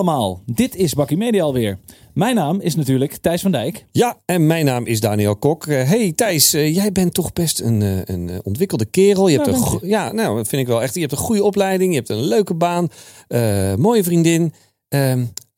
Allemaal, dit is Bakkie Media alweer. Mijn naam is natuurlijk Thijs van Dijk. Ja, en mijn naam is Daniel Kok. Eh, hey Thijs, eh, jij bent toch best een, eh, een ontwikkelde kerel. Je hebt Ja, een ja, nou, dat vind ik wel echt. Je hebt een goede opleiding, je hebt een leuke baan, mooie vriendin.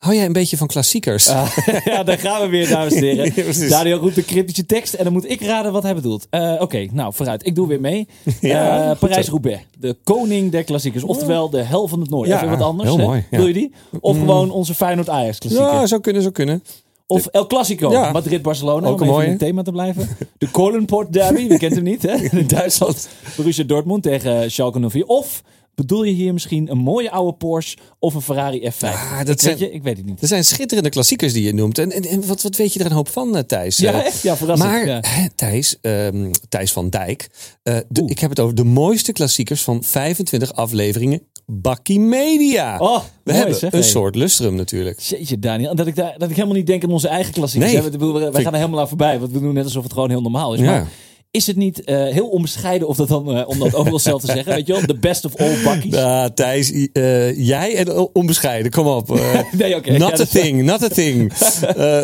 Hou jij een beetje van klassiekers? Ah, ja, daar gaan we weer, dames en heren. Ja. Daniel roept een cryptische tekst en dan moet ik raden wat hij bedoelt. Eh, Oké, nou vooruit. Ik doe weer mee. Ja, Eh, Parijs-Roubaix, de koning der klassiekers. Oftewel de hel van het noorden. Ja, Even wat anders. heel mooi. Wil je die? Of gewoon onze Feyenoord-Ajax klassieker. ja, zou kunnen, zou kunnen. Of El Clasico, Ja. Madrid-Barcelona. Ook om een even in het thema te blijven. De Kolenport Derby, wie kent hem niet, hè? In Duitsland. Borussia Dortmund tegen Schalke 04. Of bedoel je hier misschien een mooie oude Porsche of een Ferrari F5? Ah, dat ik, zijn- weet je, ik weet het niet. Er zijn schitterende klassiekers die je noemt. En, en, en wat, wat weet je er een hoop van, eh, Thijs? Ja, Eh, echt? Ja, verrassend. Maar ja. Thijs, ehm, Thijs van Dijk, eh, de- ik heb het over de mooiste klassiekers van 25 afleveringen Bakkie Media. Oh, We mooi, hebben zeg, een hey. soort lustrum natuurlijk. Jeetje, Daniel. Dat ik, daar, dat ik helemaal niet denk aan onze eigen klassiekers. Nee. hè. We, we, we Vind- gaan er helemaal aan voorbij. Want we doen net alsof het gewoon heel normaal is. Ja. Maar is het niet eh, heel onbescheiden of dat dan, eh, om dat ook wel zelf te zeggen? Weet je wel? The best of all bakkies. Ja, Thijs, i- eh, jij en onbescheiden, kom op. Nee, oké. not Ja, a thing, not a thing.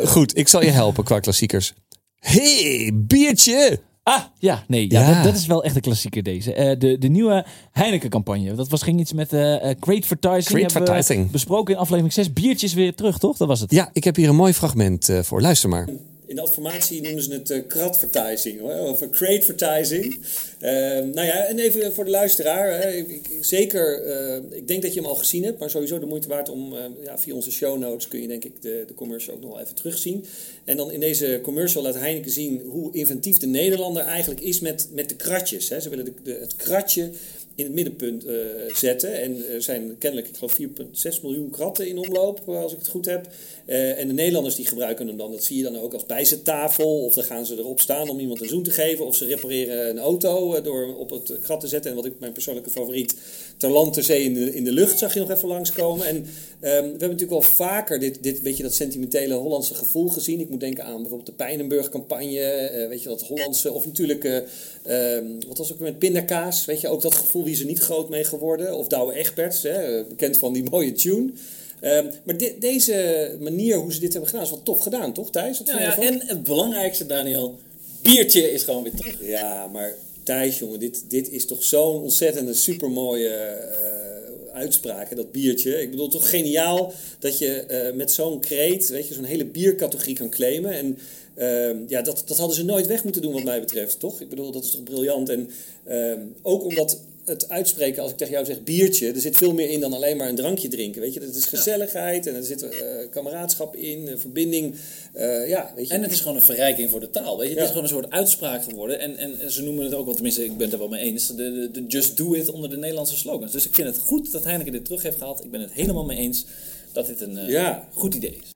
Goed, ik zal je helpen qua klassiekers. hey, biertje! Ah, ja, nee. Ja, Ja. Dat, dat is wel echt een klassieker deze. De, de nieuwe Heineken-campagne. Dat was, ging iets met Great Vertising. Great hebben we Vertising. besproken in aflevering 6. Biertjes weer terug, toch? Dat was het. Ja, ik heb hier een mooi fragment voor. Luister maar. In de adformatie noemen ze het uh, hoor, of crate-vertising. Eh, nou ja, en even voor de luisteraar. Hè, ik, zeker, eh, ik denk dat je hem al gezien hebt, maar sowieso de moeite waard om eh, ja, via onze show notes kun je denk ik de, de commercial ook nog wel even terugzien. En dan in deze commercial laat Heineken zien hoe inventief de Nederlander eigenlijk is met, met de kratjes. Hè. Ze willen de- het kratje in het middenpunt eh, zetten. En er zijn kennelijk, ik geloof 4,6 miljoen kratten in omloop, als ik het goed heb. Eh, en de Nederlanders die gebruiken hem dan, dat zie je dan ook als bijzettafel. Of dan gaan ze erop staan om iemand een zoen te geven. Of ze repareren een auto eh, door op het krat te zetten. En wat ik mijn persoonlijke favoriet, ter land, ter zee, in de, in de lucht zag je nog even langskomen. En ehm, we hebben natuurlijk wel vaker dit, dit beetje dat sentimentele Hollandse gevoel gezien. Ik moet denken aan bijvoorbeeld de Pijnenburg-campagne. weet je, dat Hollandse, of natuurlijk, eh, ehm, wat was ook met pindakaas. Weet je, ook dat gevoel, wie is er niet groot mee geworden. Of Douwe Egberts, hè, bekend van die mooie tune. Ehm, maar de- deze manier hoe ze dit hebben gedaan is wel tof gedaan, toch Thijs? Wat ja, ervan? en het belangrijkste, Daniel, biertje is gewoon weer terug. Ja, maar Thijs, jongen, dit, dit is toch zo'n ontzettende supermooie eh uitspraak, hè, dat biertje. Ik bedoel, toch geniaal dat je eh, met zo'n kreet, weet je, zo'n hele biercategorie kan claimen. En ehm, ja, dat, dat hadden ze nooit weg moeten doen wat mij betreft, toch? Ik bedoel, dat is toch briljant. En ehm, ook omdat het uitspreken, als ik tegen jou zeg biertje, er zit veel meer in dan alleen maar een drankje drinken, weet je. Dat is gezelligheid en er zit eh, kameraadschap in, verbinding, eh, ja, weet je. En het is gewoon een verrijking voor de taal. Weet je? Het Ja. is gewoon een soort uitspraak geworden. En, en ze noemen het ook wel, tenminste, ik ben het er wel mee eens, de, de, de Just Do It onder de Nederlandse slogans. Dus ik vind het goed dat Heineken dit terug heeft gehaald. Ik ben het helemaal mee eens dat dit een eh, Ja. goed idee is.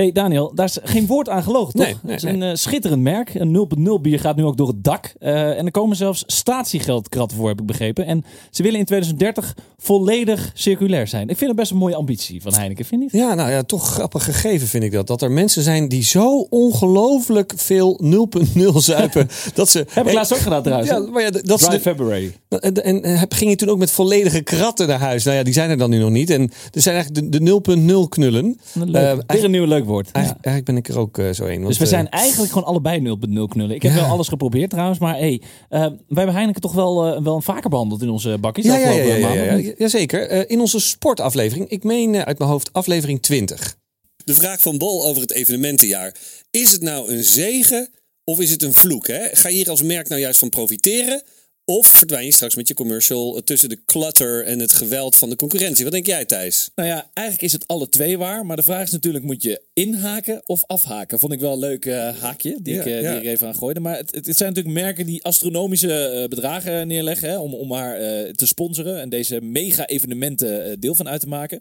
Hey Daniel, daar is geen woord aan gelogen, toch? Nee, nee, het is een eh, schitterend merk. Een 0.0 bier gaat nu ook door het dak. Eh, en er komen zelfs statiegeldkratten voor, heb ik begrepen. En ze willen in 2030 volledig circulair zijn. Ik vind het best een mooie ambitie van Heineken, vind je niet? Ja, nou ja, toch grappig gegeven vind ik dat. Dat er mensen zijn die zo ongelooflijk veel 0.0 zuipen. dat ze. Heb ik laatst ook gedaan trouwens. Ja, maar ja, dat Dry de- February. En, en, heb- ging je toen ook met volledige kratten naar huis? Nou ja, die zijn er dan nu nog niet. En er zijn eigenlijk de, de 0.0 knullen. Leuk. Eh, Weer eigenlijk, een nieuw leuk woord. Ja. eigenlijk, ben ik er ook eh, zo een. Dus we zijn eigenlijk gewoon allebei 0.0 knullen. Ik heb Ja. wel alles geprobeerd trouwens, maar hey, eh, wij hebben Heineken toch wel, eh, wel vaker behandeld in onze bakjes. Ja, ja, ja, afgelopen ja. Eh, in onze sportaflevering, ik meen eh, uit mijn hoofd aflevering 20. De vraag van Bol over het evenementenjaar. Is het nou een zegen of is het een vloek? Hè? Ga je hier als merk nou juist van profiteren? Of verdwijn je straks met je commercial tussen de clutter en het geweld van de concurrentie? Wat denk jij, Thijs? Nou ja, eigenlijk is het alle twee waar. Maar de vraag is natuurlijk, moet je inhaken of afhaken? Vond ik wel een leuk eh, haakje, die, Ja, ik, ja. die ik even aan gooide. Maar het, het, zijn natuurlijk merken die astronomische eh, bedragen neerleggen... Hè, om, om maar eh, te sponsoren en deze mega-evenementen deel van uit te maken.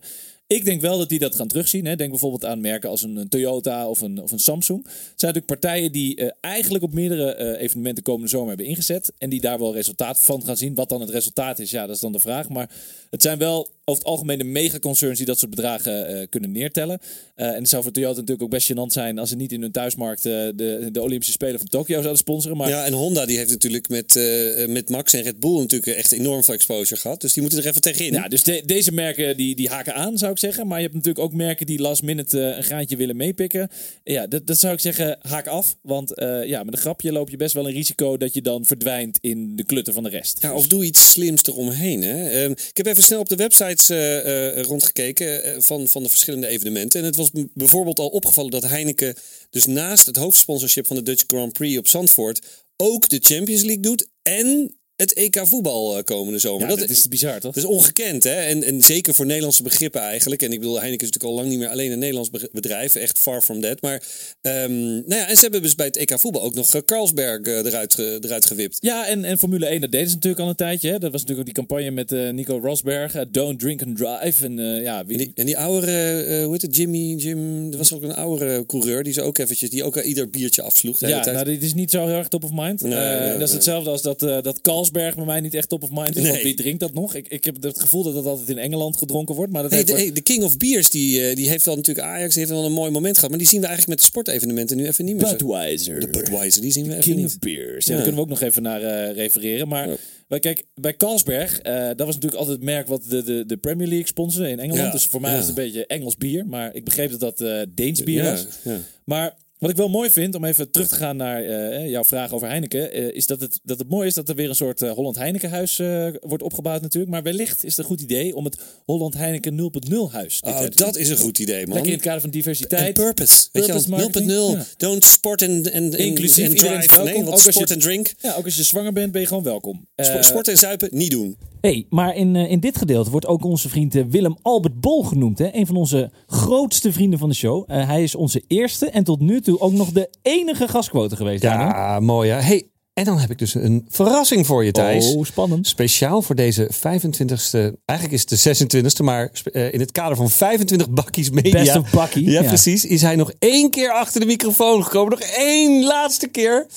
Ik denk wel dat die dat gaan terugzien. Hè. Denk bijvoorbeeld aan merken als een, Toyota of een, of een Samsung. Het zijn natuurlijk partijen die eh, eigenlijk op meerdere eh, evenementen komende zomer hebben ingezet. En die daar wel resultaat van gaan zien. Wat dan het resultaat is, ja, dat is dan de vraag. Maar het zijn wel over het algemeen de megaconcerns die dat soort bedragen eh, kunnen neertellen. Eh, en het zou voor Toyota natuurlijk ook best gênant zijn als ze niet in hun thuismarkt eh, de, de Olympische Spelen van Tokio zouden sponsoren. Maar Ja, en Honda die heeft natuurlijk met, met Max en Red Bull natuurlijk echt enorm veel exposure gehad. Dus die moeten er even tegenin. Ja, dus de- deze merken die, die haken aan, zou ik zeggen. Maar je hebt natuurlijk ook merken die last minute een graantje willen meepikken. Ja, dat, dat zou ik zeggen, haak af. Want ja, met een grapje loop je best wel een risico dat je dan verdwijnt in de klutten van de rest. Ja, Dus- of doe iets slims eromheen. Hè? Ehm, ik heb even snel op de websites eh, eh, rondgekeken eh, van, van de verschillende evenementen. En het was bijvoorbeeld al opgevallen dat Heineken dus naast het hoofdsponsorship van de Dutch Grand Prix op Zandvoort ook de Champions League doet en het EK voetbal eh, komende zomer. ja, dat, is bizar, toch? Dat is ongekend, hè? En, en zeker voor Nederlandse begrippen eigenlijk. En ik bedoel, Heineken is natuurlijk al lang niet meer alleen een Nederlands be- bedrijf. Echt far from that. Maar, ehm, nou ja, en ze hebben dus bij het EK voetbal ook nog eh, Carlsberg eh, eruit, eruit gewipt. Ja, en, en Formule 1, dat deden ze natuurlijk al een tijdje. Hè? Dat was natuurlijk ook die campagne met Nico Rosberg. Don't drink and drive. En ja, wie, En die, en die oudere, eh, hoe heet het, Jimmy, Jim, er was ook een oudere coureur die ze ook eventjes, die ook ieder biertje afsloeg Ja, nou, dit is niet zo heel erg top of mind. Nee, nee, dat is hetzelfde als dat, dat Carlsberg bij mij niet echt top of mind is. Nee. Wie drinkt dat nog? Ik, ik heb het gevoel dat dat altijd in Engeland gedronken wordt. Maar dat Hey, heeft de, hey, de King of Beers, die, eh, die heeft wel natuurlijk Ajax, die heeft wel een mooi moment gehad. Maar die zien we eigenlijk met de sportevenementen nu even niet meer. Budweiser. De Budweiser, die zien we even King niet. of Beers. Ja, Ja. Daar kunnen we ook nog even naar eh, refereren. Maar kijk, bij Carlsberg, eh, dat was natuurlijk altijd het merk wat de, de, de Premier League sponsorde in Engeland. Ja, Dus voor mij ja. is het een beetje Engels bier. Maar ik begreep dat dat eh, Deens bier Ja, was. ja. Maar wat ik wel mooi vind, om even terug te gaan naar eh, jouw vraag over Heineken, eh, is dat het, dat het mooi is dat er weer een soort eh, Holland Heinekenhuis eh wordt opgebouwd natuurlijk. Maar wellicht is het een goed idee om het Holland Heineken 0.0 huis Oh, te doen. dat is een goed idee, man. Lekker in het kader van En diversiteit. purpose. Weet je Purpose wel, 0.0. marketing, ja. Don't sport and, and, Inclusief, and drive. Nee, ook want als je- sport en drink. Ja, ook als je zwanger bent, ben je gewoon welkom. Eh, sport en zuipen, niet doen. Hey, maar in, eh, in dit gedeelte wordt ook onze vriend eh, Willem Albert Bol genoemd. Hè? Een van onze grootste vrienden van de show. Eh, hij is onze eerste en tot nu toe ook nog de enige gastquote geweest. Ja, mooi. Ja. Hey, en dan heb ik dus een verrassing voor je, Thijs. Oh, spannend. Speciaal voor deze 25e, eigenlijk is het de 26e, maar in het kader van 25 bakkies media. Best of bakkie. Ja, Ja. precies. Is hij nog één keer achter de microfoon gekomen. Nog één laatste keer.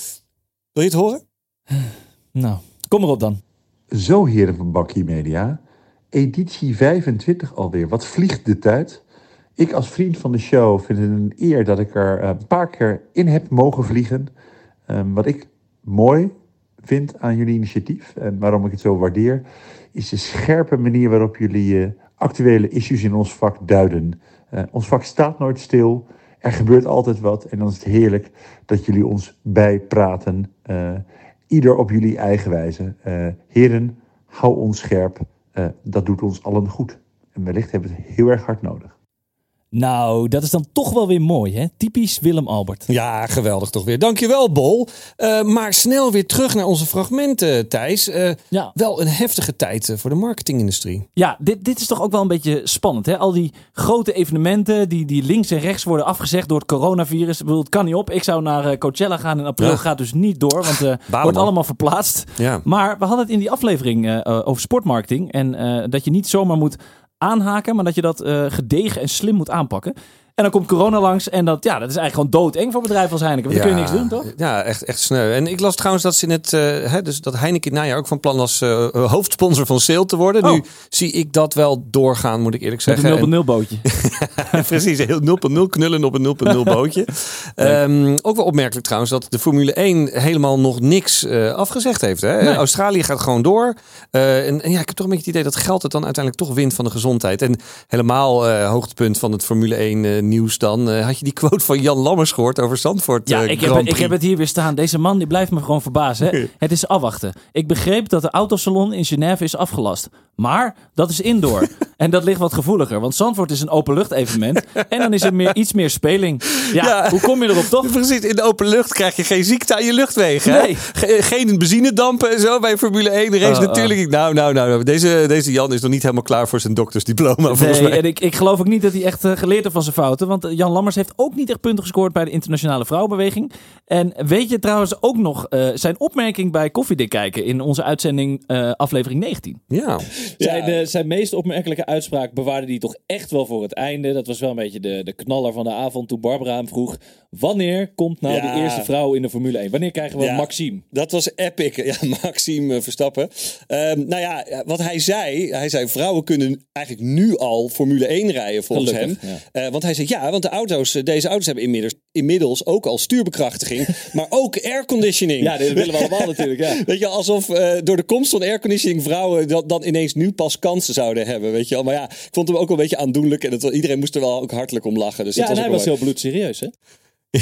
Wil je het horen? Nou, kom erop dan. Zo, heren van Bakkie Media. Editie 25 alweer. Wat vliegt de tijd? Ik als vriend van de show vind het een eer dat ik er eh, een paar keer in heb mogen vliegen. Ehm, wat ik mooi vind aan jullie initiatief en waarom ik het zo waardeer, is de scherpe manier waarop jullie eh, actuele issues in ons vak duiden. Eh, ons vak staat nooit stil. Er gebeurt altijd wat en dan is het heerlijk dat jullie ons bijpraten. Ieder op jullie eigen wijze. Eh, heren, hou ons scherp. Eh, dat doet ons allen goed. En wellicht hebben we het heel erg hard nodig. Nou, dat is dan toch wel weer mooi, hè? Typisch Willem Albert. Ja, geweldig toch weer. Dankjewel, Bol. Eh, maar snel weer terug naar onze fragmenten, Thijs. Eh, Ja. Wel een heftige tijd eh, voor de marketingindustrie. Ja, dit, dit is toch ook wel een beetje spannend. Hè? Al die grote evenementen die, die links en rechts worden afgezegd door het coronavirus. Ik bedoel, het kan niet op. Ik zou naar eh, Coachella gaan in april. Ja. Gaat dus niet door, want eh man. wordt allemaal verplaatst. Ja. Maar we hadden het in die aflevering over sportmarketing. En eh, dat je niet zomaar moet aanhaken, maar dat je dat eh, gedegen en slim moet aanpakken. En dan komt corona langs en dat, ja, dat is eigenlijk gewoon doodeng voor bedrijven als Heineken. Want dan kun je niks doen, toch? Ja, echt, echt sneu. En ik las trouwens dat ze in het, eh, hè, dus dat Heineken het najaar ook van plan was eh, hoofdsponsor van Sale te worden. Oh. Nu zie ik dat wel doorgaan, moet ik eerlijk Met zeggen. een 0.0 bootje. Precies, heel 0.0 knullen op een 0.0 bootje. Ehm, ook wel opmerkelijk trouwens dat de Formule 1 helemaal nog niks eh, afgezegd heeft. Hè? Nee. Australië gaat gewoon door. Eh, en, en ja, ik heb toch een beetje het idee dat geld het dan uiteindelijk toch wint van de gezondheid. En helemaal eh, hoogtepunt van het Formule 1 eh, nieuws dan. eh, had je die quote van Jan Lammers gehoord over Zandvoort Ja, eh, ik heb, ik heb het hier weer staan. Deze man die blijft me gewoon verbazen. Hè? Het is afwachten. Ik begreep dat de autosalon in Genève is afgelast. Maar dat is indoor. en dat ligt wat gevoeliger. Want Zandvoort is een openlucht evenement. en dan is er meer, iets meer speling. Ja, Ja. hoe kom je erop toch? Precies, in de open lucht krijg je geen ziekte aan je luchtwegen. Nee. Ge- geen benzinedampen en zo bij Formule 1 race Oh, oh. natuurlijk. Nou, nou, nou, nou. Deze, deze Jan is nog niet helemaal klaar voor zijn doktersdiploma volgens Nee, mij. en ik, ik geloof ook niet dat hij echt eh, geleerd heeft van zijn fouten. Want Jan Lammers heeft ook niet echt punten gescoord bij de internationale vrouwenbeweging. En weet je trouwens ook nog eh, zijn opmerking bij Koffiedik kijken in onze uitzending eh, aflevering 19? Ja. Zijn, eh, zijn meest opmerkelijke uitspraak bewaarde hij toch echt wel voor het einde. Dat was wel een beetje de, de knaller van de avond toen Barbara hem vroeg... Wanneer komt nou Ja. de eerste vrouw in de Formule 1? Wanneer krijgen we Ja. Maxime? Dat was epic. Ja, Maxime Verstappen. Ehm, nou ja, wat hij zei, hij zei vrouwen kunnen eigenlijk nu al Formule 1 rijden volgens Gelukkig, hem. Eh, want hij zei ja, want de auto's, eh, deze auto's hebben inmiddels, inmiddels ook al stuurbekrachtiging, maar ook airconditioning. Ja, dit willen we allemaal natuurlijk, ja. Weet je, alsof eh, door de komst van airconditioning vrouwen dat, dan ineens nu pas kansen zouden hebben. Weet je wel. Maar ja, ik vond hem ook wel een beetje aandoenlijk. En het, iedereen moest er wel ook hartelijk om lachen. Dus Ja, dat en hij was heel bloedserieus, hè?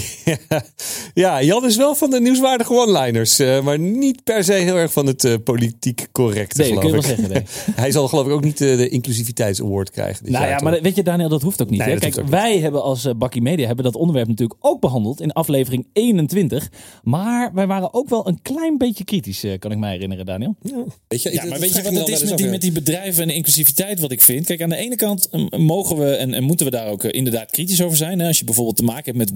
Ja, Jan is wel van de nieuwswaardige one-liners. eh, maar niet per se heel erg van het eh, politiek correcte, Nee, dat geloof kun je ik. wel zeggen, Hij zal geloof ik ook niet eh, de inclusiviteitsaward krijgen. dit Nou jaar, ja, toch? maar weet je, Daniel, dat hoeft ook niet. Nee, hè? Kijk, hoeft ook wij hebben als Bakkie Media hebben dat onderwerp natuurlijk ook behandeld in aflevering 21. Maar wij waren ook wel een klein beetje kritisch, eh, kan ik mij herinneren, Daniel. Weet je, Ja, maar weet je wat het is met die, met die bedrijven en de inclusiviteit wat ik vind? Kijk, aan de ene kant mogen we en, en moeten we daar ook inderdaad kritisch over zijn. Hè? Als je bijvoorbeeld te maken hebt met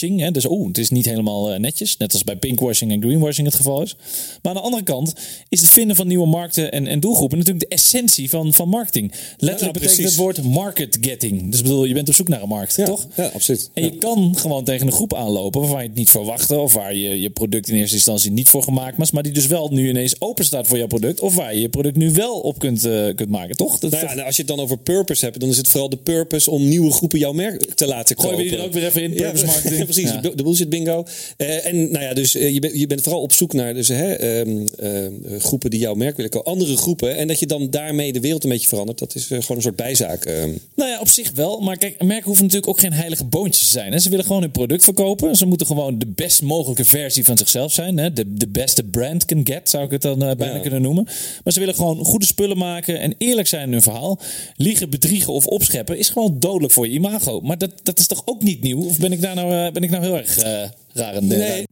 Hè? Dus oeh, het is niet helemaal eh, netjes. Net als bij pinkwashing en greenwashing het geval is. Maar aan de andere kant is het vinden van nieuwe markten en, en doelgroepen natuurlijk de essentie van, van marketing. Letterlijk Ja, betekent het woord market getting. Dus bedoel, je bent op zoek naar een markt, toch? Ja, absoluut. En je kan gewoon tegen een groep aanlopen waarvan je het niet verwachtte. Of waar je je product in eerste instantie niet voor gemaakt was. Maar die dus wel nu ineens open staat voor jouw product. Of waar je je product nu wel op kunt, eh, kunt maken, toch? Dat Nou ja, nou, als je het dan over purpose hebt, dan is het vooral de purpose om nieuwe groepen jouw merk te laten kopen. we die er ook weer even in, purpose Ja, precies, Ja. de bullshit bingo. Eh, en nou ja, dus eh, je, bent je bent vooral op zoek naar dus, hè, ehm, eh, groepen die jouw merk willen kopen. Andere groepen. En dat je dan daarmee de wereld een beetje verandert. Dat is gewoon een soort bijzaak. ehm. Nou ja, op zich wel. Maar kijk, merken hoeven natuurlijk ook geen heilige boontjes te zijn. Hè. Ze willen gewoon hun product verkopen. Ze moeten gewoon de best mogelijke versie van zichzelf zijn. Hè. De, de beste brand can get, zou ik het dan bijna Ja. kunnen noemen. Maar ze willen gewoon goede spullen maken en eerlijk zijn in hun verhaal. Liegen, bedriegen of opscheppen is gewoon dodelijk voor je imago. Maar dat, dat is toch ook niet nieuw? Of ben ik daar nou, ben ik nou heel erg eh, raar aan de.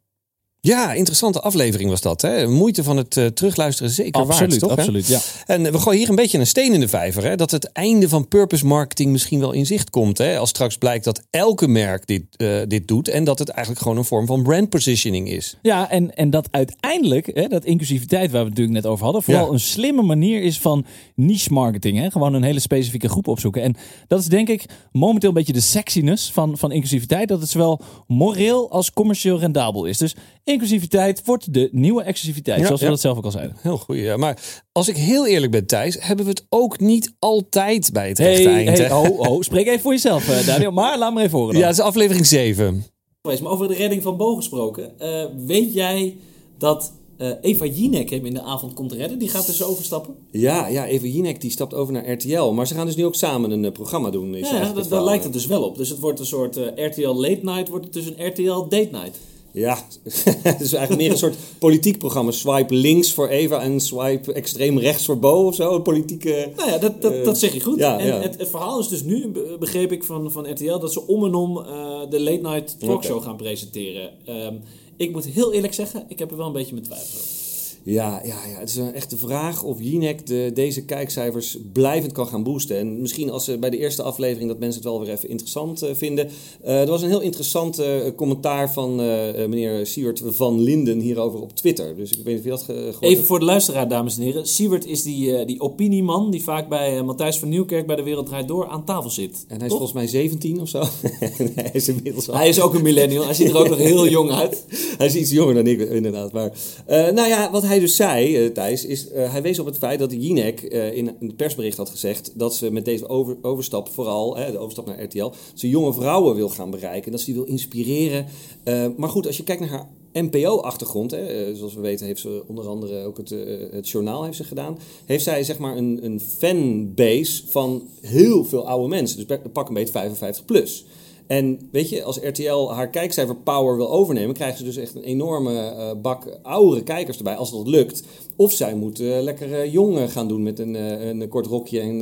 Ja, interessante aflevering was dat. Hè? Moeite van het eh, terugluisteren zeker waard, Absoluut, toch? hè? absoluut, ja. En eh, we gooien hier een beetje een steen in de vijver. Hè? Dat het einde van purpose marketing misschien wel in zicht komt. Hè? Als straks blijkt dat elke merk dit, eh, dit doet. En dat het eigenlijk gewoon een vorm van brand positioning is. Ja, en, en dat uiteindelijk, hè, dat inclusiviteit waar we het natuurlijk net over hadden, vooral Ja. een slimme manier is van niche marketing. Hè? Gewoon een hele specifieke groep opzoeken. En dat is denk ik momenteel een beetje de sexiness van, van inclusiviteit. Dat het zowel moreel als commercieel rendabel is. Dus inclusiviteit wordt de nieuwe exclusiviteit, Ja, zoals we ja. dat zelf ook al zeiden. Heel goed, ja. Maar als ik heel eerlijk ben, Thijs, hebben we het ook niet altijd bij het rechte Hey, eind. hey, oh, oh, spreek even voor jezelf, eh, Daniel. Maar laat me even horen dan. Ja, het is aflevering 7. geweest. Maar over de redding van Bo gesproken. eh, weet jij dat eh, Eva Jinek hem in de avond komt redden? Die gaat dus overstappen. Ja, ja, Eva Jinek die stapt over naar RTL. Maar ze gaan dus nu ook samen een programma doen. Is Ja, dat, daar lijkt het dus wel op. Dus het wordt een soort eh, RTL Late Night, wordt het dus een RTL Date Night. Ja, het is eigenlijk meer een soort politiek programma. Swipe links voor Eva en swipe extreem rechts voor Bo of zo. Een politieke... Nou ja, dat, dat, Eh, dat zeg je goed. ja, en ja. Het, het verhaal is dus nu, be- begreep ik van, van RTL, dat ze om en om eh, de Late Night Talkshow gaan presenteren. Ehm, ik moet heel eerlijk zeggen, ik heb er wel een beetje mijn twijfels over. Ja, ja, ja, het is een echte vraag of Jinek de, deze kijkcijfers blijvend kan gaan boosten. En misschien als ze bij de eerste aflevering dat mensen het wel weer even interessant eh, vinden. Eh, er was een heel interessant eh, commentaar van meneer Siewert van Linden hierover op Twitter. Dus ik weet niet of je dat ge- gehoord Even hebt. voor de luisteraar, dames en heren. Siewert is die, die opinieman die vaak bij Matthijs van Nieuwkerk bij de Wereld Draait Door aan tafel zit. En hij is Toch? volgens mij 17 of zo. hij is inmiddels al. Hij is ook een millennial. Hij ziet er ook nog heel jong uit. Hij is iets jonger dan ik, inderdaad. Maar, nou ja, wat hij dus zei, eh, Thijs, is eh, hij wees op het feit dat Jinek eh, in een persbericht had gezegd dat ze met deze over, overstap, vooral de overstap naar RTL, ze jonge vrouwen wil gaan bereiken. Dat ze die wil inspireren. Maar goed, als je kijkt naar haar NPO-achtergrond, zoals we weten heeft ze onder andere ook het, het journaal heeft ze gedaan, heeft zij zeg maar een, een fanbase van heel veel oude mensen. Dus pak een beetje 55 plus. En weet je, als RTL haar kijkcijfer power wil overnemen, krijgen ze dus echt een enorme eh, bak oudere kijkers erbij, als dat lukt. Of zij moeten eh, lekker eh, jong gaan doen met een, een kort rokje en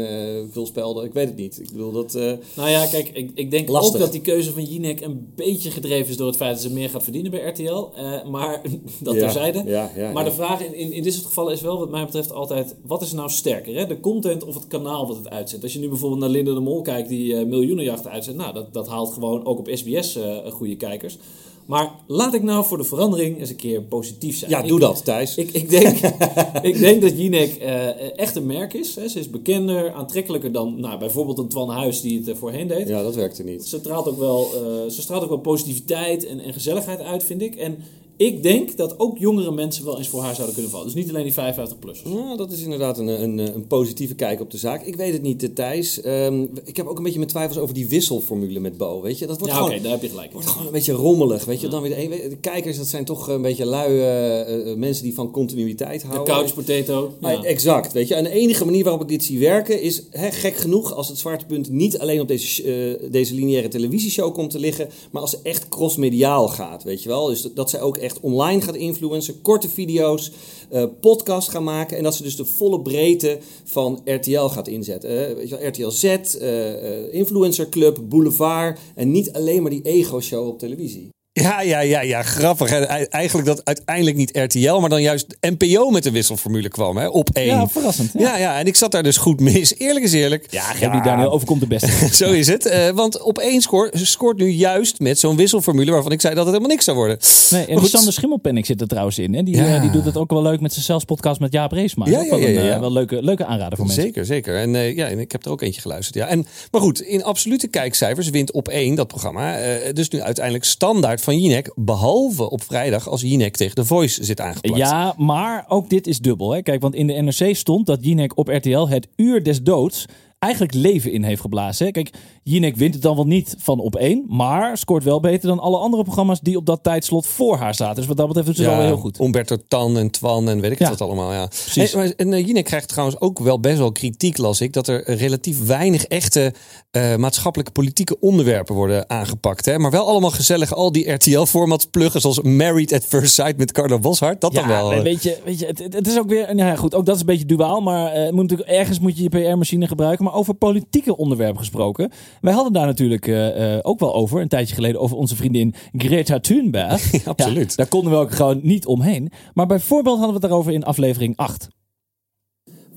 veel spelden. Ik weet het niet. Ik bedoel dat. Nou ja, kijk, ik, ik denk Lastig. ook dat die keuze van Jinek een beetje gedreven is door het feit dat ze meer gaat verdienen bij RTL. Maar dat Ja, terzijde. ja, ja, maar de vraag in, in, in dit soort gevallen is wel, wat mij betreft, altijd: wat is nou sterker? Hè? De content of het kanaal wat het uitzendt? Als je nu bijvoorbeeld naar Linda de Mol kijkt, die miljoenenjachten uitzendt, nou, dat, dat haalt gewoon ook op SBS eh, goede kijkers. Maar laat ik nou voor de verandering eens een keer positief zijn. Ja, Ik- doe dat, Thijs. Ik, ik, denk, ik denk dat Jinek eh, echt een merk is. Hè. Ze is bekender, aantrekkelijker dan nou, bijvoorbeeld een Twan Huis die het eh, voorheen deed. Ja, dat werkte niet. Ze, straalt ook wel, ze straalt ook wel positiviteit en, en gezelligheid uit, vind ik. En ik denk dat ook jongere mensen wel eens voor haar zouden kunnen vallen. Dus niet alleen die 55-plussers. Ja, dat is inderdaad een, een, een positieve kijk op de zaak. Ik weet het niet, Thijs. Ehm, ik heb ook een beetje mijn twijfels over die wisselformule met Bo. Weet je, dat wordt Ja, oké, daar heb je gelijk. wordt gewoon een beetje rommelig. Weet je, dan weer de, de kijkers, dat zijn toch een beetje lui eh, eh, mensen die van continuïteit De houden. couch potato. Maar Ja. Exact, weet je. En de enige manier waarop ik dit zie werken is, hè, gek genoeg, als het zwaartepunt niet alleen op deze, eh, deze lineaire televisieshow komt te liggen, maar als ze echt crossmediaal gaat, weet je wel. Dus dat, dat zij ook echt online gaat influencen, korte video's, eh podcast gaan maken en dat ze dus de volle breedte van RTL gaat inzetten. wel, RTL Z, eh, Influencer Club, Boulevard en niet alleen maar die ego-show op televisie. Ja, ja, ja, ja, grappig. hè. Eigenlijk dat uiteindelijk niet RTL, maar dan juist NPO met de wisselformule kwam, hè, op één. Ja, verrassend. Ja, Ja, ja, en ik zat daar dus goed mis. Eerlijk is eerlijk. ja die Daniel overkomt de beste. Zo is het. Eh, want op één score scoort nu juist met zo'n wisselformule waarvan ik zei dat het helemaal niks zou worden. Nee, en Sander Schimmelpenning zit er trouwens in. Hè? Die, Ja. eh, die doet het ook wel leuk met zijn zelfspodcast met Jaap Reesma. Ja, wel ja, een ja, eh, wel leuke, leuke aanrader voor mensen. Zeker, zeker. En, ja, en ik heb er ook eentje geluisterd. Ja. En, maar goed, in absolute kijkcijfers wint op één dat programma. dus nu uiteindelijk standaard van Jinek. Behalve op vrijdag als Jinek tegen The Voice zit aangeplakt. Ja, maar ook dit is dubbel. Hè? Kijk, want in de NRC stond dat Jinek op RTL het uur des doods eigenlijk leven in heeft geblazen. Hè? Kijk, Jinek wint het dan wel niet van op één, maar scoort wel beter dan alle andere programma's die op dat tijdslot voor haar zaten. Dus wat dat betreft doet ze het wel heel goed. Umberto Tan en Twan en weet ik Ja. wat allemaal. Ja. Precies. En uh, Jinek krijgt trouwens ook wel best wel kritiek, las ik. Dat er relatief weinig echte eh, maatschappelijke politieke onderwerpen worden aangepakt. Hè? Maar wel allemaal gezellig al die RTL-formats pluggen. Zoals Married at First Sight met Carlo Boshart. Dat Ja, dan wel. eh. weet je, weet je het, het- is ook weer, nou ja, goed, ook dat is een beetje duaal, maar eh, moet natuurlijk, ergens moet je je PR-machine gebruiken. Maar over politieke onderwerpen gesproken, wij hadden daar natuurlijk eh, eh, ook wel over, een tijdje geleden, over onze vriendin Greta Thunberg. Absoluut. Ja, daar konden we ook gewoon niet omheen. Maar bijvoorbeeld hadden we het daarover in aflevering 8.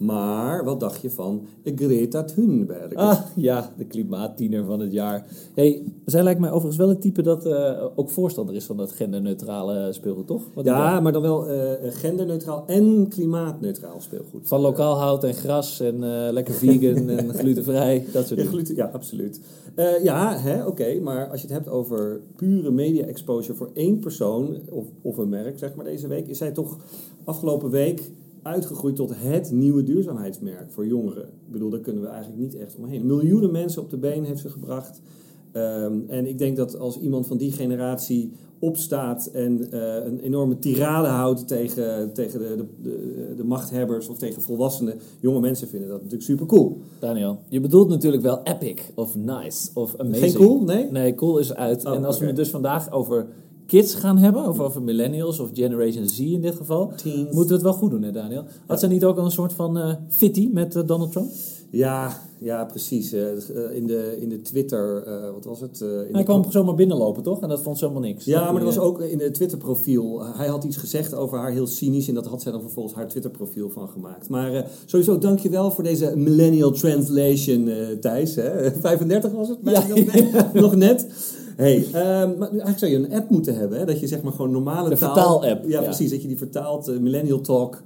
Maar wat dacht je van Greta Thunberg? Ah, ja, de klimaattiener van het jaar. Hey, zij lijkt mij overigens wel het type dat eh, ook voorstander is van dat genderneutrale speelgoed, toch? Wat Ja, maar dan wel eh, genderneutraal en klimaatneutraal speelgoed. Van lokaal hout en gras en eh, lekker vegan en glutenvrij, dat soort Ja, dingen. gluten, ja absoluut. Eh, ja, hè, oké, maar als je het hebt over pure media exposure voor één persoon of, of een merk, zeg maar deze week, is zij toch afgelopen week uitgegroeid tot het nieuwe duurzaamheidsmerk voor jongeren. Ik bedoel, daar kunnen we eigenlijk niet echt omheen. Miljoenen mensen op de been heeft ze gebracht. Ehm, en ik denk dat als iemand van die generatie opstaat en eh, een enorme tirade houdt tegen, tegen de, de, de, machthebbers of tegen volwassenen, jonge mensen vinden dat natuurlijk super cool. Daniel, je bedoelt natuurlijk wel epic of nice of amazing. Geen cool? Nee? Nee, cool is uit. Oh, en als we het dus vandaag over kids gaan hebben, of over millennials of Generation Z in dit geval, Teens. moeten we het wel goed doen, hè Daniel? Had zij niet ook al een soort van eh fitty met eh, Donald Trump? Ja, ja precies. Eh, in, de, in de Twitter, eh, wat was het? In Hij kwam zomaar binnenlopen, toch? En dat vond ze helemaal niks. Ja, Dat maar er die, was ook in het Twitter-profiel. Hij had iets gezegd over haar heel cynisch. En dat had zij dan vervolgens haar Twitter-profiel van gemaakt. Maar eh, sowieso, dankjewel voor deze Millennial Translation, Thijs. Hè? 35 was het? Ja. Nog net. Hey, ehm, maar eigenlijk zou je een app moeten hebben. Hè? Dat je zeg maar gewoon normale De taal... vertaal-app, Ja, ja. precies. Dat je die vertaalt, eh, Millennial Talk,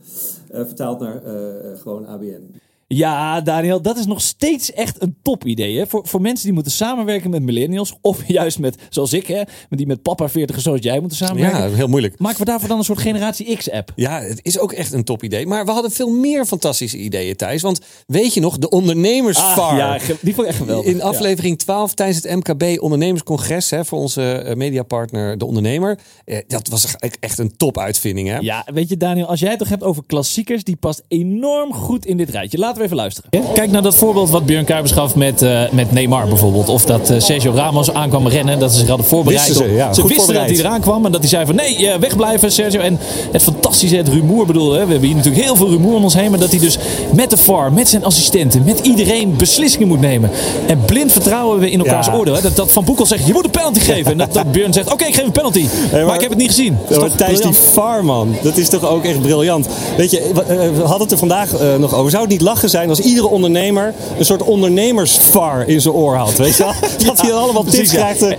eh, vertaalt naar eh, gewoon ABN. Ja, Daniel, dat is nog steeds echt een topidee. Hè? Voor, voor mensen die moeten samenwerken met millennials. Of juist met, zoals ik, hè, met die met papa 40 zoals jij moeten samenwerken. Ja, heel moeilijk. Maken we daarvoor dan een soort generatie X-app? Ja, het is ook echt een top idee. Maar we hadden veel meer fantastische ideeën, Thijs. Want weet je nog, de ondernemersfarm. Ah, ja, die vond ik echt geweldig. In aflevering 12 tijdens het MKB ondernemerscongres hè, voor onze eh, mediapartner De Ondernemer. Eh, dat was echt- een top uitvinding. Hè? Ja, weet je Daniel, als jij het toch hebt over klassiekers, die past enorm goed in dit rijtje. Laten we even luisteren. Kijk naar dat voorbeeld wat Björn Kuipers gaf met, eh, met Neymar bijvoorbeeld. Of dat eh, Sergio Ramos aankwam rennen, dat ze zich hadden voorbereid. Wisten ze, ja, wisten voorbereid. dat hij eraan kwam en dat hij zei van nee, eh, wegblijven Sergio. En het fantastische, het rumoer bedoel, hè, we hebben hier natuurlijk heel veel rumoer om ons heen. Maar dat hij dus met de VAR, met zijn assistenten, met iedereen beslissingen moet nemen. En blind vertrouwen we in elkaars Ja. oordeel. Hè. Dat, dat Van Boekel zegt, je moet een penalty geven. En dat, dat Björn zegt, oké, ik geef een penalty. maar, maar- ik heb het niet gezien. Dat is Thijs, die? VAR, man. Dat is toch ook echt briljant. Weet je, we, hadden het er vandaag nog over. Zou het niet lachen lachen zijn als iedere ondernemer een soort ondernemersvar in zijn oor had. Weet je wel? Dat hij allemaal tips precies, krijgt. eh, En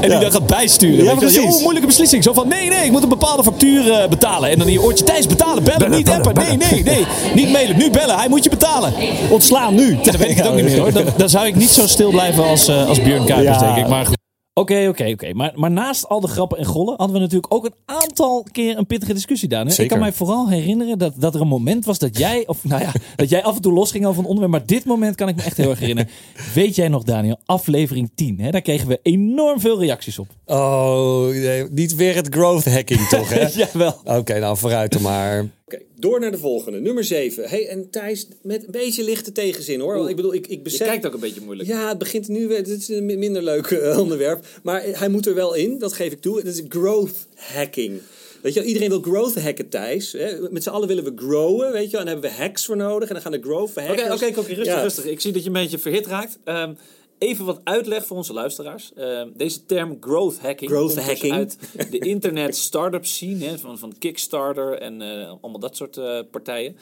die ja. dan gaat bijsturen. Ja, weet je wel. precies. Oh, moeilijke beslissing. Zo van, nee, nee, ik moet een bepaalde factuur eh, betalen. En dan in je oortje, Thijs, betalen, bellen, niet appen. Nee, nee, nee. Niet mailen, nu bellen. Hij moet je betalen. Ontslaan nu. Ja, dan weet ik het ook niet meer hoor. Dan, dan zou ik niet zo stil blijven als, eh als Björn Kuipers, Ja. denk ik. Maar goed. Oké, oké, oké. Maar, maar naast al de grappen en gollen hadden we natuurlijk ook een aantal keer een pittige discussie, Daan. hè? Ik kan mij vooral herinneren dat, dat er een moment was dat jij, of nou ja, dat jij af en toe losging over een onderwerp. Maar dit moment kan ik me echt heel erg herinneren. Weet jij nog, Daniel, aflevering 10. Hè? Daar kregen we enorm veel reacties op. Oh, nee, niet weer het growth hacking toch, hè? Jawel. Oké, nou vooruit dan maar. Oké, door naar de volgende. Nummer 7. Hey, en Thijs, met een beetje lichte tegenzin hoor. Want ik bedoel, ik, ik Je besef... kijkt ook een beetje moeilijk. Ja, het begint nu. weer- Dit is een mi- minder leuk eh, onderwerp. Maar hij moet er wel in, dat geef ik toe. Dat is growth hacking. Weet je iedereen wil growth hacken, Thijs. Met z'n allen willen we growen, weet je wel. En daar hebben we hacks voor nodig. En dan gaan de growth Oké, hackers... oké, oké, rustig, Ja. rustig. Ik zie dat je een beetje verhit raakt. Ehm, even wat uitleg voor onze luisteraars. Ehm, deze term growth hacking Growth komt dus hacking. uit de internet startup scene hè, van, van Kickstarter en eh, allemaal dat soort eh, partijen.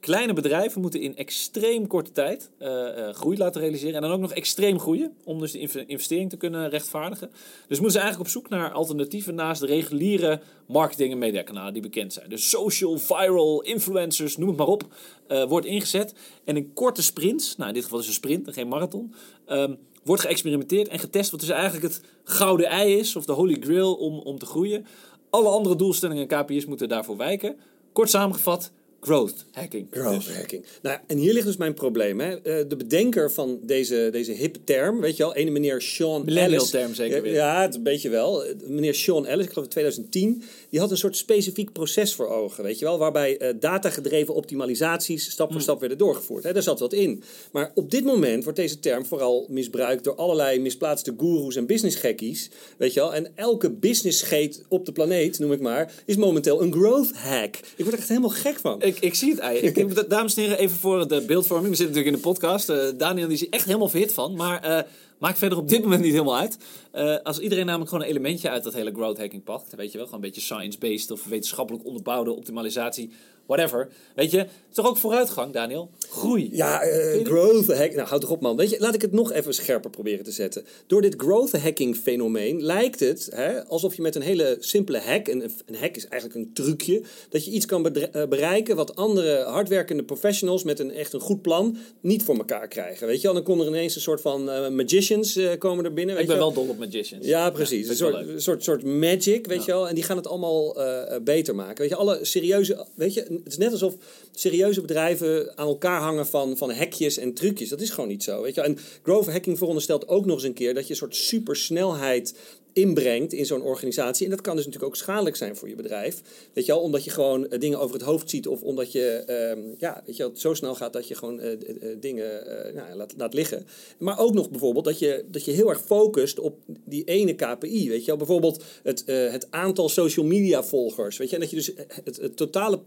Kleine bedrijven moeten in extreem korte tijd eh, eh, groei laten realiseren. En dan ook nog extreem groeien. Om dus de inve- investering te kunnen rechtvaardigen. Dus moeten ze eigenlijk op zoek naar alternatieven naast de reguliere marketing- en mediakanalen die bekend zijn. Dus social, viral, influencers, noem het maar op. eh, wordt ingezet. En in korte sprints, nou in dit geval is een sprint en geen marathon. ehm, wordt geëxperimenteerd en getest wat dus eigenlijk het gouden ei is. Of de holy grail om, om te groeien. Alle andere doelstellingen en KPI's moeten daarvoor wijken. Kort samengevat, growth hacking. Growth Dus. hacking. Nou, en hier ligt dus mijn probleem. Hè. Eh, de bedenker van deze, deze hip term, weet je wel, ene meneer Sean Millennial Ellis. term zeker weer. Ja, het een beetje wel. Meneer Sean Ellis, ik geloof in 2010, die had een soort specifiek proces voor ogen, weet je wel, waarbij eh, datagedreven optimalisaties stap Hmm. voor stap werden doorgevoerd. Hè. Daar zat wat in. Maar op dit moment wordt deze term vooral misbruikt door allerlei misplaatste goeroes en businessgekkies, weet je wel. En elke businessscheet op de planeet, noem ik maar, is momenteel een growth hack. Ik word er echt helemaal gek van. Ik, zie het eigenlijk. Dames en heren, even voor de beeldvorming. We zitten natuurlijk in de podcast. Eh, Daniel die is echt helemaal verhit van. Maar eh, maakt verder op dit moment niet helemaal uit. Eh, als iedereen namelijk gewoon een elementje uit dat hele growth hacking pakt. Weet je wel, gewoon een beetje science-based of wetenschappelijk onderbouwde optimalisatie. Whatever. Weet je, het is toch ook vooruitgang, Daniel? Groei. Ja, eh, growth hack. Nou, houd toch op, man. Weet je, laat ik het nog even scherper proberen te zetten. Door dit growth hacking fenomeen lijkt het hè, alsof je met een hele simpele hack, en een, een hack is eigenlijk een trucje, dat je iets kan eh, bereiken wat andere hardwerkende professionals met een echt een goed plan niet voor elkaar krijgen. Weet je dan komen er ineens een soort van eh, magicians eh, komen er binnen. Weet Ik ben je wel dol op magicians. Ja, precies. een soort, soort, soort magic, weet je wel. En die gaan het allemaal eh, beter maken. Weet je, alle serieuze... Weet je, het is net alsof serieuze bedrijven aan elkaar hangen van, van hekjes en trucjes. Dat is gewoon niet zo, weet je. En growth hacking veronderstelt ook nog eens een keer... dat je een soort supersnelheid inbrengt in zo'n organisatie. En dat kan dus natuurlijk ook schadelijk zijn voor je bedrijf. Weet je wel, omdat je gewoon eh, dingen over het hoofd ziet... of omdat je, ehm, ja, weet je wel, zo snel gaat dat je gewoon eh, eh, dingen nou, laat, laat liggen. Maar ook nog bijvoorbeeld dat je, dat je heel erg focust op die ene KPI. Weet je wel, bijvoorbeeld het, het aantal social media volgers. Weet je, en dat je dus het totale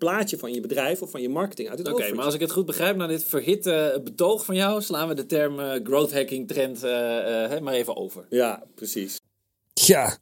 plaatje van je bedrijf of van je marketing uit het Oké, maar als ik het goed begrijp, na dit verhitte betoog van jou, slaan we de term eh, growth hacking trend eh, eh, hè, maar even over. Ja, precies. Ja,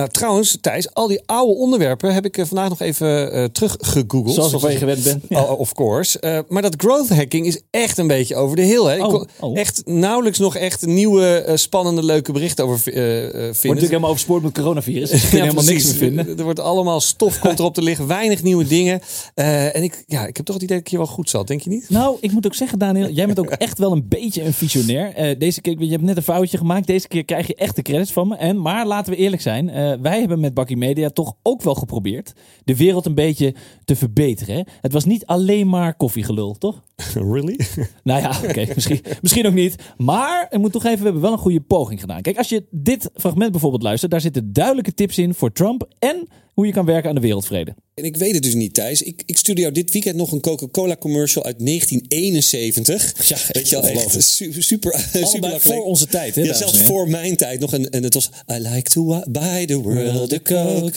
nou trouwens, Thijs, al die oude onderwerpen heb ik eh, vandaag nog even eh teruggegoogeld. Zoals ik van je gewend ben. Oh, of course. Eh, maar dat growth hacking is echt een beetje over de hill. Hè? Ik Oh, kon oh. echt nauwelijks nog echt nieuwe, spannende, leuke berichten over eh, Wordt vinden. natuurlijk helemaal overspoord met coronavirus. Dus Ja, helemaal niks meer vinden. Er wordt allemaal stof komt erop te liggen, weinig nieuwe dingen. En ik, ja, ik heb toch het idee dat ik hier wel goed zat, denk je niet? Nou, ik moet ook zeggen, Daniel, jij bent ook echt wel een beetje een visionair. Deze keer, je hebt net een foutje gemaakt. Deze keer krijg je echt de credits van me. En, maar laten we eerlijk zijn, eh, wij hebben met Bakkie Media toch ook wel geprobeerd de wereld een beetje te verbeteren. hè. Het was niet alleen maar koffiegelul, toch? Really? Nou ja, oké, misschien, misschien ook niet. Maar ik moet toch even, we hebben wel een goede poging gedaan. Kijk, als je dit fragment bijvoorbeeld luistert, daar zitten duidelijke tips in voor Trump en hoe je kan werken aan de wereldvrede. En ik weet het dus niet, Thijs. Ik, ik stuurde jou dit weekend nog een Coca-Cola commercial uit 1971. Ja, weet je wel, echt super, super Allebei makkelijk. voor onze tijd, hè, Ja, zelfs voor mijn tijd nog. En, en het was I like to buy the world a coke.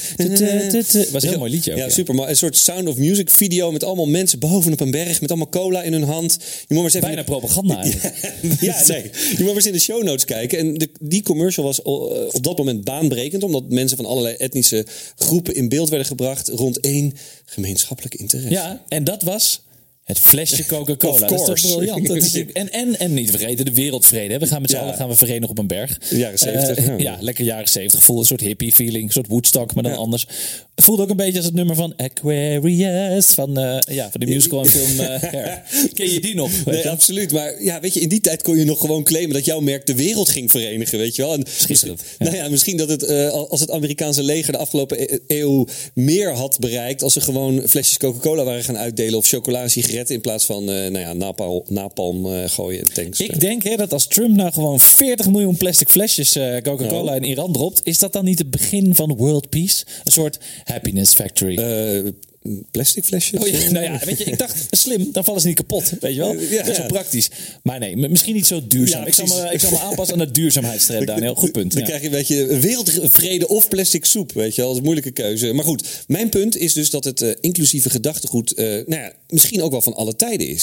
Was een heel mooi liedje ook, Ja, ja. super. Maar een soort Sound of Music video met allemaal mensen bovenop een berg met allemaal cola in hun hand. Je moet maar eens even Bijna propaganda ja, nee. Je moet maar eens in de show notes kijken. En de, die commercial was uh, op dat moment baanbrekend. Omdat mensen van allerlei etnische groepen in beeld werden gebracht rond één gemeenschappelijk interesse. Ja, en dat was Het flesje Coca-Cola. Dat is toch briljant. Dat is, en, en, en niet vergeten, de wereldvrede. We gaan met z'n Ja. allen gaan we verenigen op een berg. Jaren 70, Eh, ja. ja, lekker jaren 70. Voelde een soort hippie feeling. Een soort Woodstock, maar dan anders. Het voelde ook een beetje als het nummer van Aquarius. Van, eh, ja, van de musical en film eh. Ken je die nog? Nee, je? absoluut. Maar ja, weet je, in die tijd kon je nog gewoon claimen dat jouw merk de wereld ging verenigen, weet je wel. En Schitterend, Nou ja, misschien dat het, eh, als het Amerikaanse leger de afgelopen e- eeuw meer had bereikt als ze gewoon flesjes Coca-Cola waren gaan uitdelen of chocola en sigaretten in plaats van, nou ja, napalm, napalm gooien in tanks. Ik denk hè, dat als Trump nou gewoon 40 miljoen plastic flesjes Coca-Cola in Iran dropt, is dat dan niet het begin van world peace? Een soort happiness factory. Eh, plastic flesjes? Oh ja, nou ja, weet je, ik dacht slim, dan vallen ze niet kapot, weet je wel? Ja, dat is wel ja. praktisch. Maar nee, misschien niet zo duurzaam. Ja, ik, zal me, ik zal me aanpassen aan de duurzaamheidstrend, Daniel. Goed punt. Dan ja. krijg je, weet je, wereldvrede of plastic soep, weet je wel. Dat is een moeilijke keuze. Maar goed, mijn punt is dus dat het eh, inclusieve gedachtegoed, eh, nou ja, misschien ook wel van alle tijden is.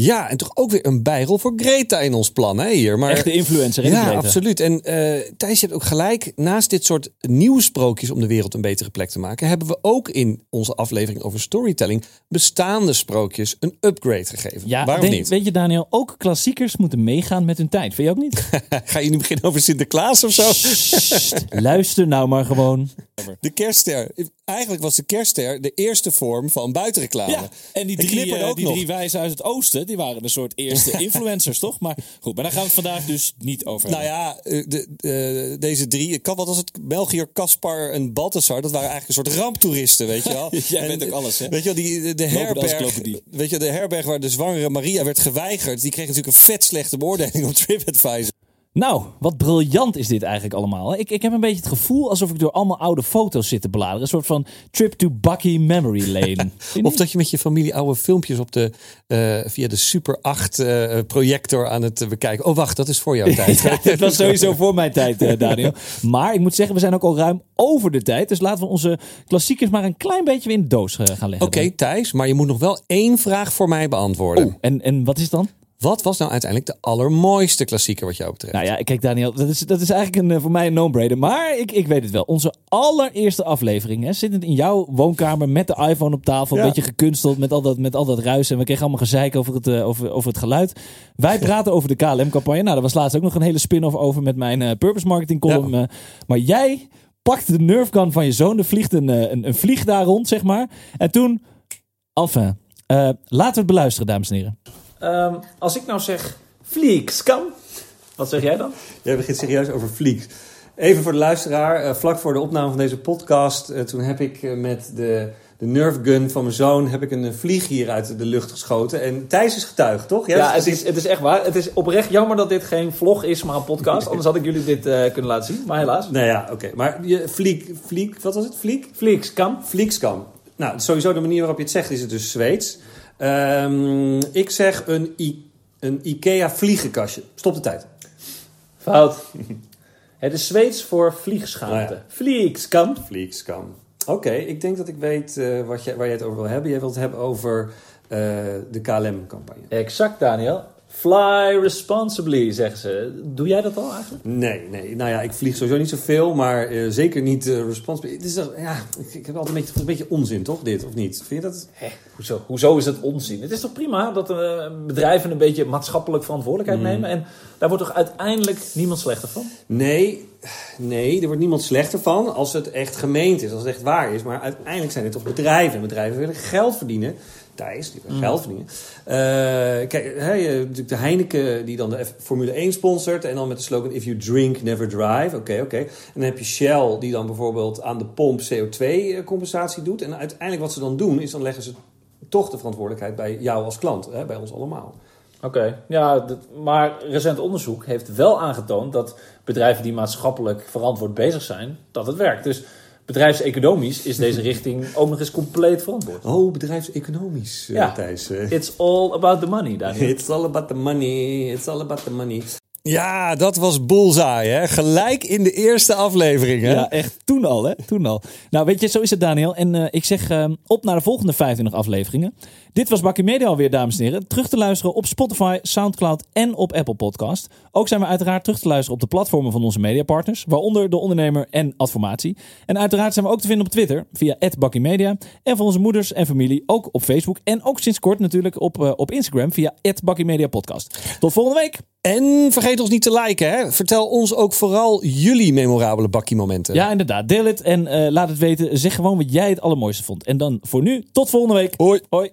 Ja, en toch ook weer een bijrol voor Greta in ons plan, hè, hier. Maar, Echte influencer in ja, absoluut. En eh Thijs, je hebt ook gelijk. Naast dit soort nieuwe sprookjes om de wereld een betere plek te maken, hebben we ook in onze aflevering over storytelling bestaande sprookjes een upgrade gegeven. Ja, Waarom denk- niet? weet je Daniel, ook klassiekers moeten meegaan met hun tijd. Vind je ook niet? Ga je nu beginnen over Sinterklaas of zo? Sst, luister nou maar gewoon. De kerstster. Eigenlijk was de kerstster de eerste vorm van buitenreclame. Ja, en die drie, eh, die nog. drie wijzen uit het oosten, die waren een soort eerste influencers, toch? Maar goed, maar daar gaan we het vandaag dus niet over Nou ja, eh, de, de- deze drie, wat was het? Belgiër, Caspar en Balthasar, dat waren eigenlijk een soort ramptoeristen, weet je wel. Jij En, bent ook alles, hè? Weet je wel, die, de, herberg, weet je, de herberg waar de zwangere Maria werd geweigerd, die kreeg natuurlijk een vet slechte beoordeling op TripAdvisor. Nou, wat briljant is dit eigenlijk allemaal. Ik, ik heb een beetje het gevoel alsof ik door allemaal oude foto's zit te bladeren. Een soort van trip to Bucky Memory Lane. Of dat je met je familie oude filmpjes op de, eh, via de Super 8 eh, projector aan het eh, bekijken. Oh, wacht, dat is voor jouw tijd. Ja, dit was sowieso voor mijn tijd, Daniel. Maar ik moet zeggen, we zijn ook al ruim over de tijd. Dus laten we onze klassiekers maar een klein beetje weer in de doos gaan leggen. Oké, Thijs, maar je moet nog wel één vraag voor mij beantwoorden. Oh, en, en wat is het dan? Wat was nou uiteindelijk de allermooiste klassieker wat jou betreft? Nou ja, kijk Daniel, dat is, dat is eigenlijk een, eh, voor mij een no-brainer. Maar ik, ik weet het wel. Onze allereerste aflevering, hè, zittend in jouw woonkamer met de iPhone op tafel. Een Ja. beetje gekunsteld met al dat, met al dat ruis. En we kregen allemaal gezeik over het, eh, over, over het geluid. Wij praten over de KLM-campagne. Nou, daar was laatst ook nog een hele spin-off over met mijn eh, purpose marketing column. maar jij pakt de Nerf gun van je zoon. Er vliegt een, een, een vlieg daar rond, zeg maar. En toen, enfin, eh, laten we het beluisteren, dames en heren. Ehm, als ik nou zeg vliegskam, wat zeg jij dan? Jij begint serieus over Fleeks. Even voor de luisteraar, eh, vlak voor de opname van deze podcast, eh, toen heb ik eh, met de, de Nerf gun van mijn zoon heb ik een vlieg hier uit de lucht geschoten. En Thijs is getuige, toch? Jij Ja, het is, het is echt waar. Het is oprecht jammer dat dit geen vlog is, maar een podcast. Anders had ik jullie dit kunnen laten zien, maar helaas. Nou ja, oké. Maar je, Fleek, Fleek, wat was het? Fleek? Vliegskam. Vliegskam. Nou, sowieso de manier waarop je het zegt is het dus Zweeds. Ehm, ik zeg een, I- een Ikea vliegenkastje. Stop de tijd. Fout. Het is Zweeds voor vliegschaamte. Oh ja. Oké, ik denk dat ik weet eh, wat je, waar je het over wil hebben. Jij wilt het hebben over eh, de KLM-campagne. Exact, Daniel. Fly responsibly, zeggen ze. Doe jij dat al eigenlijk? Nee, nee. Nou ja, ik vlieg sowieso niet zoveel, maar eh, zeker niet eh responsible. Het is toch, ja, ik, ik heb altijd een beetje, een beetje onzin, toch? Dit of niet? Vind je dat? Hé, hoezo? Hoezo is het onzin? Het is toch prima dat eh, bedrijven een beetje maatschappelijk verantwoordelijkheid nemen? En daar wordt toch uiteindelijk niemand slechter van? Nee, nee, er wordt niemand slechter van als het echt gemeend is, als het echt waar is. Maar uiteindelijk zijn het toch bedrijven. En bedrijven willen geld verdienen. Thijs, die geld verdienen. Eh, kijk, natuurlijk de Heineken die dan de F- Formule 1 sponsort. En dan met de slogan If you drink, never drive. Oké, oké. En dan heb je Shell die dan bijvoorbeeld aan de pomp CO2-compensatie doet. En uiteindelijk wat ze dan doen, is dan leggen ze toch de verantwoordelijkheid bij jou als klant. Hè, bij ons allemaal. Oké, ja, dat- maar recent onderzoek heeft wel aangetoond dat bedrijven die maatschappelijk verantwoord bezig zijn, dat het werkt. Dus bedrijfseconomisch is deze richting ook nog eens compleet verantwoord. Oh, bedrijfseconomisch, eh, Ja. Thijs. eh. It's all about the money, Daniel. It's all about the money. It's all about the money. Ja, dat was bullseye, hè? Gelijk in de eerste aflevering, hè? Ja, echt. Toen al, hè? Toen al. Nou, weet je, zo is het, Daniel. En eh, ik zeg eh, op naar de volgende 25 afleveringen. Dit was Bakkie Media alweer, dames en heren. Terug te luisteren op Spotify, Soundcloud en op Apple Podcast. Ook zijn we uiteraard terug te luisteren op de platformen van onze mediapartners. Waaronder De Ondernemer en Adformatie. En uiteraard zijn we ook te vinden op Twitter via Bakkie Media. En voor onze moeders en familie ook op Facebook. En ook sinds kort natuurlijk op, eh, op Instagram via Bakkie Media Podcast. Tot volgende week. En vergeet ons niet te liken, hè? Vertel ons ook vooral jullie memorabele bakkie-momenten. Ja, inderdaad. Deel het en eh, laat het weten. Zeg gewoon wat jij het allermooiste vond. En dan voor nu, tot volgende week. Hoi. Hoi.